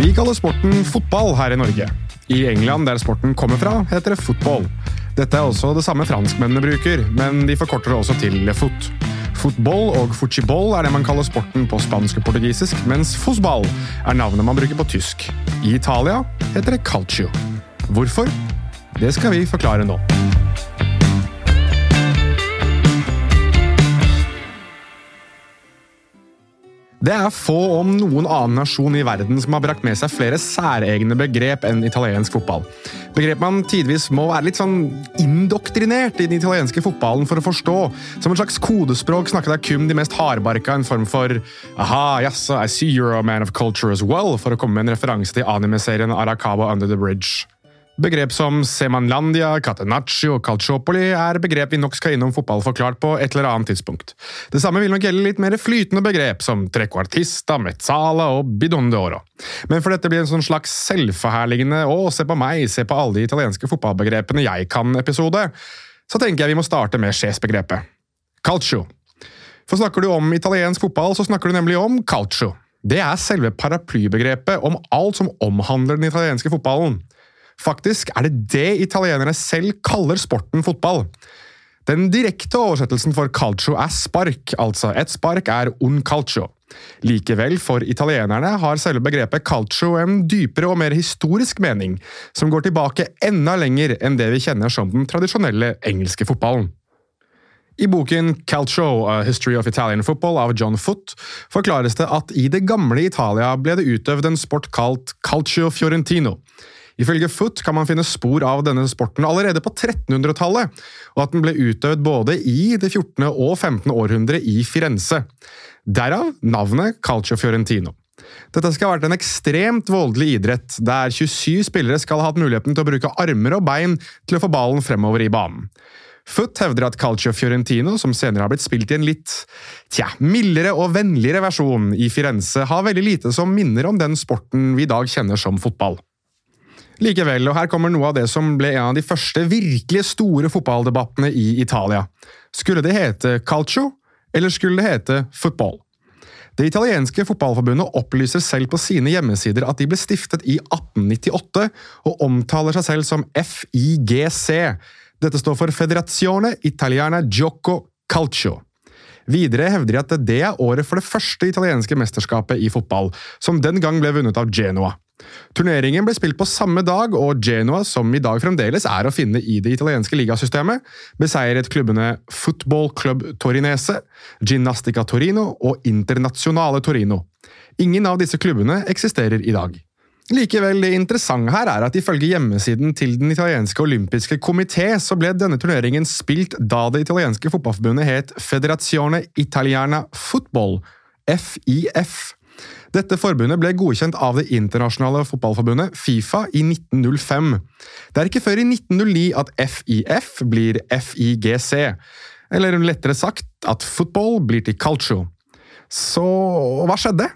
Vi kaller sporten fotball her i Norge. I England, der sporten kommer fra, heter det football. Dette er også det samme franskmennene bruker, men de forkorter det også til foot. Fotball og fuchiboll er det man kaller sporten på spansk og portugisisk, mens fosball er navnet man bruker på tysk. I Italia heter det calcio. Hvorfor? Det skal vi forklare nå. Det er få, om noen annen nasjon i verden som har brakt med seg flere særegne begrep enn italiensk fotball. Begrep man tidvis må være litt sånn indoktrinert i den italienske fotballen for å forstå. Som en slags kodespråk snakker der kun de mest hardbarka en form for aha, jaså, I see you're a man of culture as well, for å komme med en referanse til animeserien Aracabo Under the Bridge. Begrep som Semanlandia, Catenaccio og Calciopoli er begrep vi nok skal innom fotball forklart på et eller annet tidspunkt. Det samme vil nok gjelde litt mer flytende begrep som trequartista, mezzala og bidonde oro. Men for dette blir en sånn slags selvforherligende å, se på meg, se på alle de italienske fotballbegrepene jeg kan-episode, så tenker jeg vi må starte med sjefsbegrepet. Calcio. For snakker du om italiensk fotball, så snakker du nemlig om calcio. Det er selve paraplybegrepet om alt som omhandler den italienske fotballen. Faktisk er det det italienerne selv kaller sporten fotball. Den direkte oversettelsen for calcio er spark, altså et spark er un calcio. Likevel, for italienerne har selve begrepet calcio en dypere og mer historisk mening, som går tilbake enda lenger enn det vi kjenner som den tradisjonelle engelske fotballen. I boken Calcio, A History of Italian Football av John Foot forklares det at i det gamle Italia ble det utøvd en sport kalt calcio fiorentino. Ifølge Foot kan man finne spor av denne sporten allerede på 1300-tallet, og at den ble utøvd både i det 14. og 15. århundre i Firenze. Derav navnet Calcio Fiorentino. Dette skal ha vært en ekstremt voldelig idrett, der 27 spillere skal ha hatt muligheten til å bruke armer og bein til å få ballen fremover i banen. Foot hevder at Calcio Fiorentino, som senere har blitt spilt i en litt tja, mildere og vennligere versjon i Firenze, har veldig lite som minner om den sporten vi i dag kjenner som fotball. Likevel, og her kommer noe av det som ble en av de første virkelig store fotballdebattene i Italia. Skulle det hete calcio, eller skulle det hete football? Det italienske fotballforbundet opplyser selv på sine hjemmesider at de ble stiftet i 1898, og omtaler seg selv som FIGC. Dette står for Federazione Italiana Gioco Calcio. Videre hevder de at det er året for det første italienske mesterskapet i fotball, som den gang ble vunnet av Genoa. Turneringen ble spilt på samme dag, og Genoa, som i dag fremdeles er å finne i det italienske ligasystemet, beseiret klubbene Football Club Torinese, Ginnastica Torino og Internasjonale Torino. Ingen av disse klubbene eksisterer i dag. Likevel, det interessante her er at ifølge hjemmesiden til Den italienske olympiske komité så ble denne turneringen spilt da det italienske fotballforbundet het Federazione Italiana Football, FIF. Dette forbundet ble godkjent av det internasjonale fotballforbundet Fifa i 1905. Det er ikke før i 1909 at FIF blir FIGC, eller lettere sagt at football blir til culture. Så hva skjedde?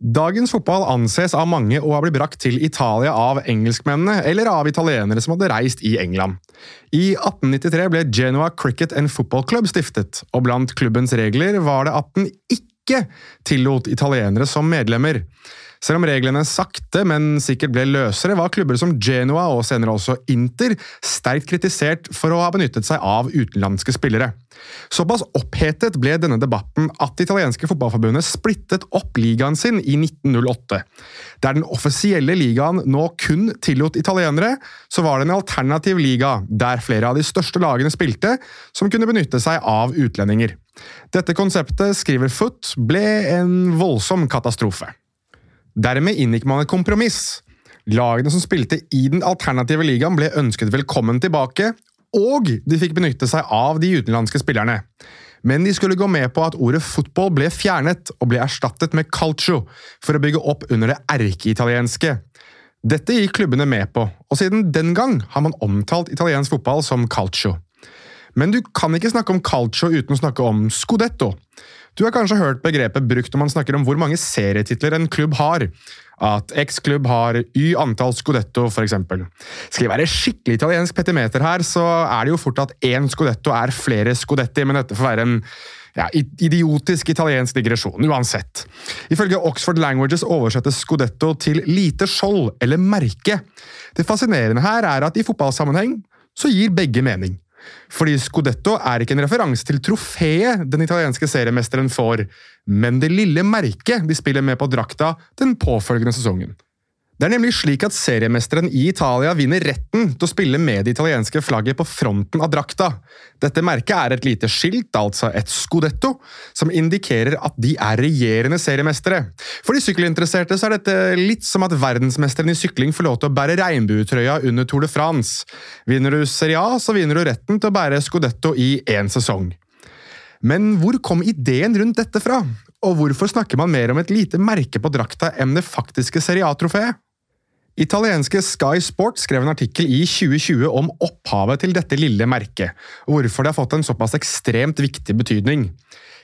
Dagens fotball anses av mange å ha blitt brakt til Italia av engelskmennene eller av italienere som hadde reist i England. I 1893 ble Genoa Cricket and Football Club stiftet, og blant klubbens regler var det at den ikke ikke tillot italienere som medlemmer. Selv om reglene sakte, men sikkert ble løsere, var klubber som Genoa og senere også Inter sterkt kritisert for å ha benyttet seg av utenlandske spillere. Såpass opphetet ble denne debatten at det italienske fotballforbundet splittet opp ligaen sin i 1908. Der den offisielle ligaen nå kun tillot italienere, så var det en alternativ liga der flere av de største lagene spilte, som kunne benytte seg av utlendinger. Dette konseptet, skriver Foot, ble en voldsom katastrofe. Dermed inngikk man et kompromiss. Lagene som spilte i den alternative ligaen, ble ønsket velkommen tilbake, og de fikk benytte seg av de utenlandske spillerne. Men de skulle gå med på at ordet fotball ble fjernet og ble erstattet med calcio for å bygge opp under det erkeitalienske. Dette gikk klubbene med på, og siden den gang har man omtalt italiensk fotball som calcio. Men du kan ikke snakke om calcio uten å snakke om scudetto. Du har kanskje hørt begrepet brukt når man snakker om hvor mange serietitler en klubb har. At X-klubb har Y antall scudetto, f.eks. Skal jeg være skikkelig italiensk petimeter her, så er det jo fort at én scudetto er flere scudetti, men dette får være en Ja, idiotisk italiensk digresjon, uansett. Ifølge Oxford Languages oversettes scudetto til lite skjold eller merke. Det fascinerende her er at i fotballsammenheng så gir begge mening. Fordi scudetto er ikke en referanse til trofeet den italienske seriemesteren får, men det lille merket de spiller med på drakta den påfølgende sesongen. Det er nemlig slik at seriemesteren i Italia vinner retten til å spille med det italienske flagget på fronten av drakta. Dette merket er et lite skilt, altså et scudetto, som indikerer at de er regjerende seriemestere. For de sykkelinteresserte så er dette litt som at verdensmesteren i sykling får lov til å bære regnbuetrøya under Tour de France. Vinner du Serie A, så vinner du retten til å bære scudetto i én sesong. Men hvor kom ideen rundt dette fra? Og hvorfor snakker man mer om et lite merke på drakta enn det faktiske Serie A-trofeet? Italienske Sky Sport skrev en artikkel i 2020 om opphavet til dette lille merket, og hvorfor det har fått en såpass ekstremt viktig betydning.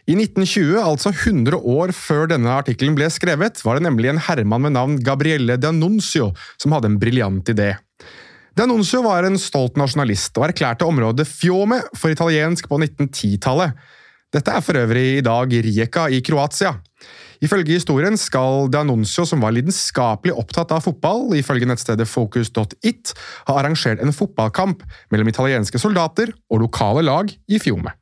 I 1920, altså 100 år før denne artikkelen ble skrevet, var det nemlig en herremann med navn Gabriele D'Annunzio som hadde en briljant idé. D'Annunzio var en stolt nasjonalist og erklærte området Fiome for italiensk på 1910-tallet. Dette er for øvrig i dag Rijeka i Kroatia. Ifølge historien skal De Annuncio, som var lidenskapelig opptatt av fotball, ifølge nettstedet focus.it, ha arrangert en fotballkamp mellom italienske soldater og lokale lag i Fiume.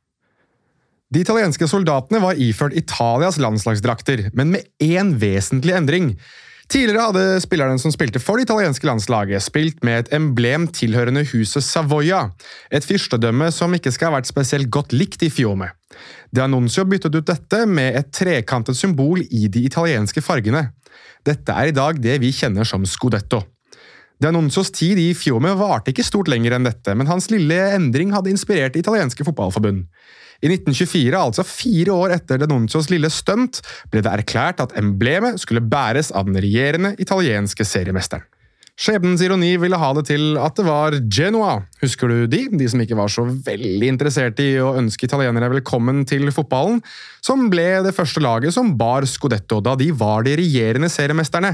De italienske soldatene var iført Italias landslagsdrakter, men med én vesentlig endring. Tidligere hadde spillerne som spilte for det italienske landslaget, spilt med et emblem tilhørende huset Savoia, et fyrstedømme som ikke skal ha vært spesielt godt likt i Fiume. De Annuncio byttet ut dette med et trekantet symbol i de italienske fargene. Dette er i dag det vi kjenner som scudetto. De tid i Fiume varte ikke stort lenger enn dette, men hans lille endring hadde inspirert det italienske fotballforbund. I 1924, altså fire år etter Denuncios lille stunt, ble det erklært at emblemet skulle bæres av den regjerende italienske seriemesteren. Skjebnens ironi ville ha det til at det var Genoa, husker du de, de som ikke var så veldig interesserte i å ønske italienere velkommen til fotballen, som ble det første laget som bar Scudetto da de var de regjerende seriemesterne.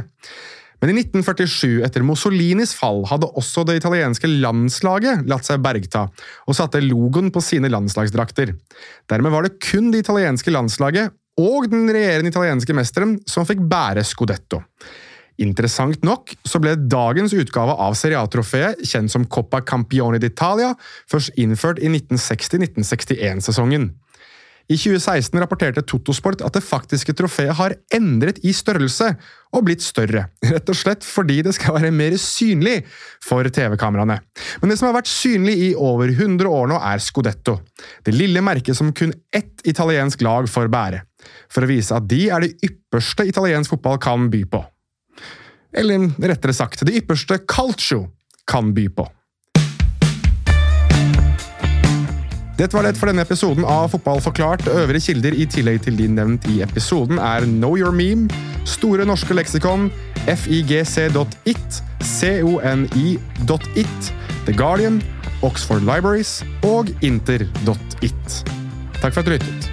Men i 1947, etter Mussolinis fall, hadde også det italienske landslaget latt seg bergta, og satte logoen på sine landslagsdrakter. Dermed var det kun det italienske landslaget og den regjerende italienske mesteren som fikk bære scudetto. Interessant nok så ble dagens utgave av Seriatrofeet, kjent som Coppa Campione d'Italia, først innført i 1960-1961-sesongen. I 2016 rapporterte Totosport at det faktiske trofeet har endret i størrelse og blitt større, rett og slett fordi det skal være mer synlig for TV-kameraene. Men det som har vært synlig i over 100 år nå, er Scudetto, det lille merket som kun ett italiensk lag får bære, for å vise at de er det ypperste italiensk fotball kan by på. Eller rettere sagt, det ypperste calcio kan by på. Dette var det for denne episoden av Fotball forklart. Øvrige kilder i tillegg til de nevnt i episoden er Know Your Meme, Store norske leksikon, figc.it, coni.it, The Guardian, Oxford Libraries og inter.it. Takk for at du lyttet.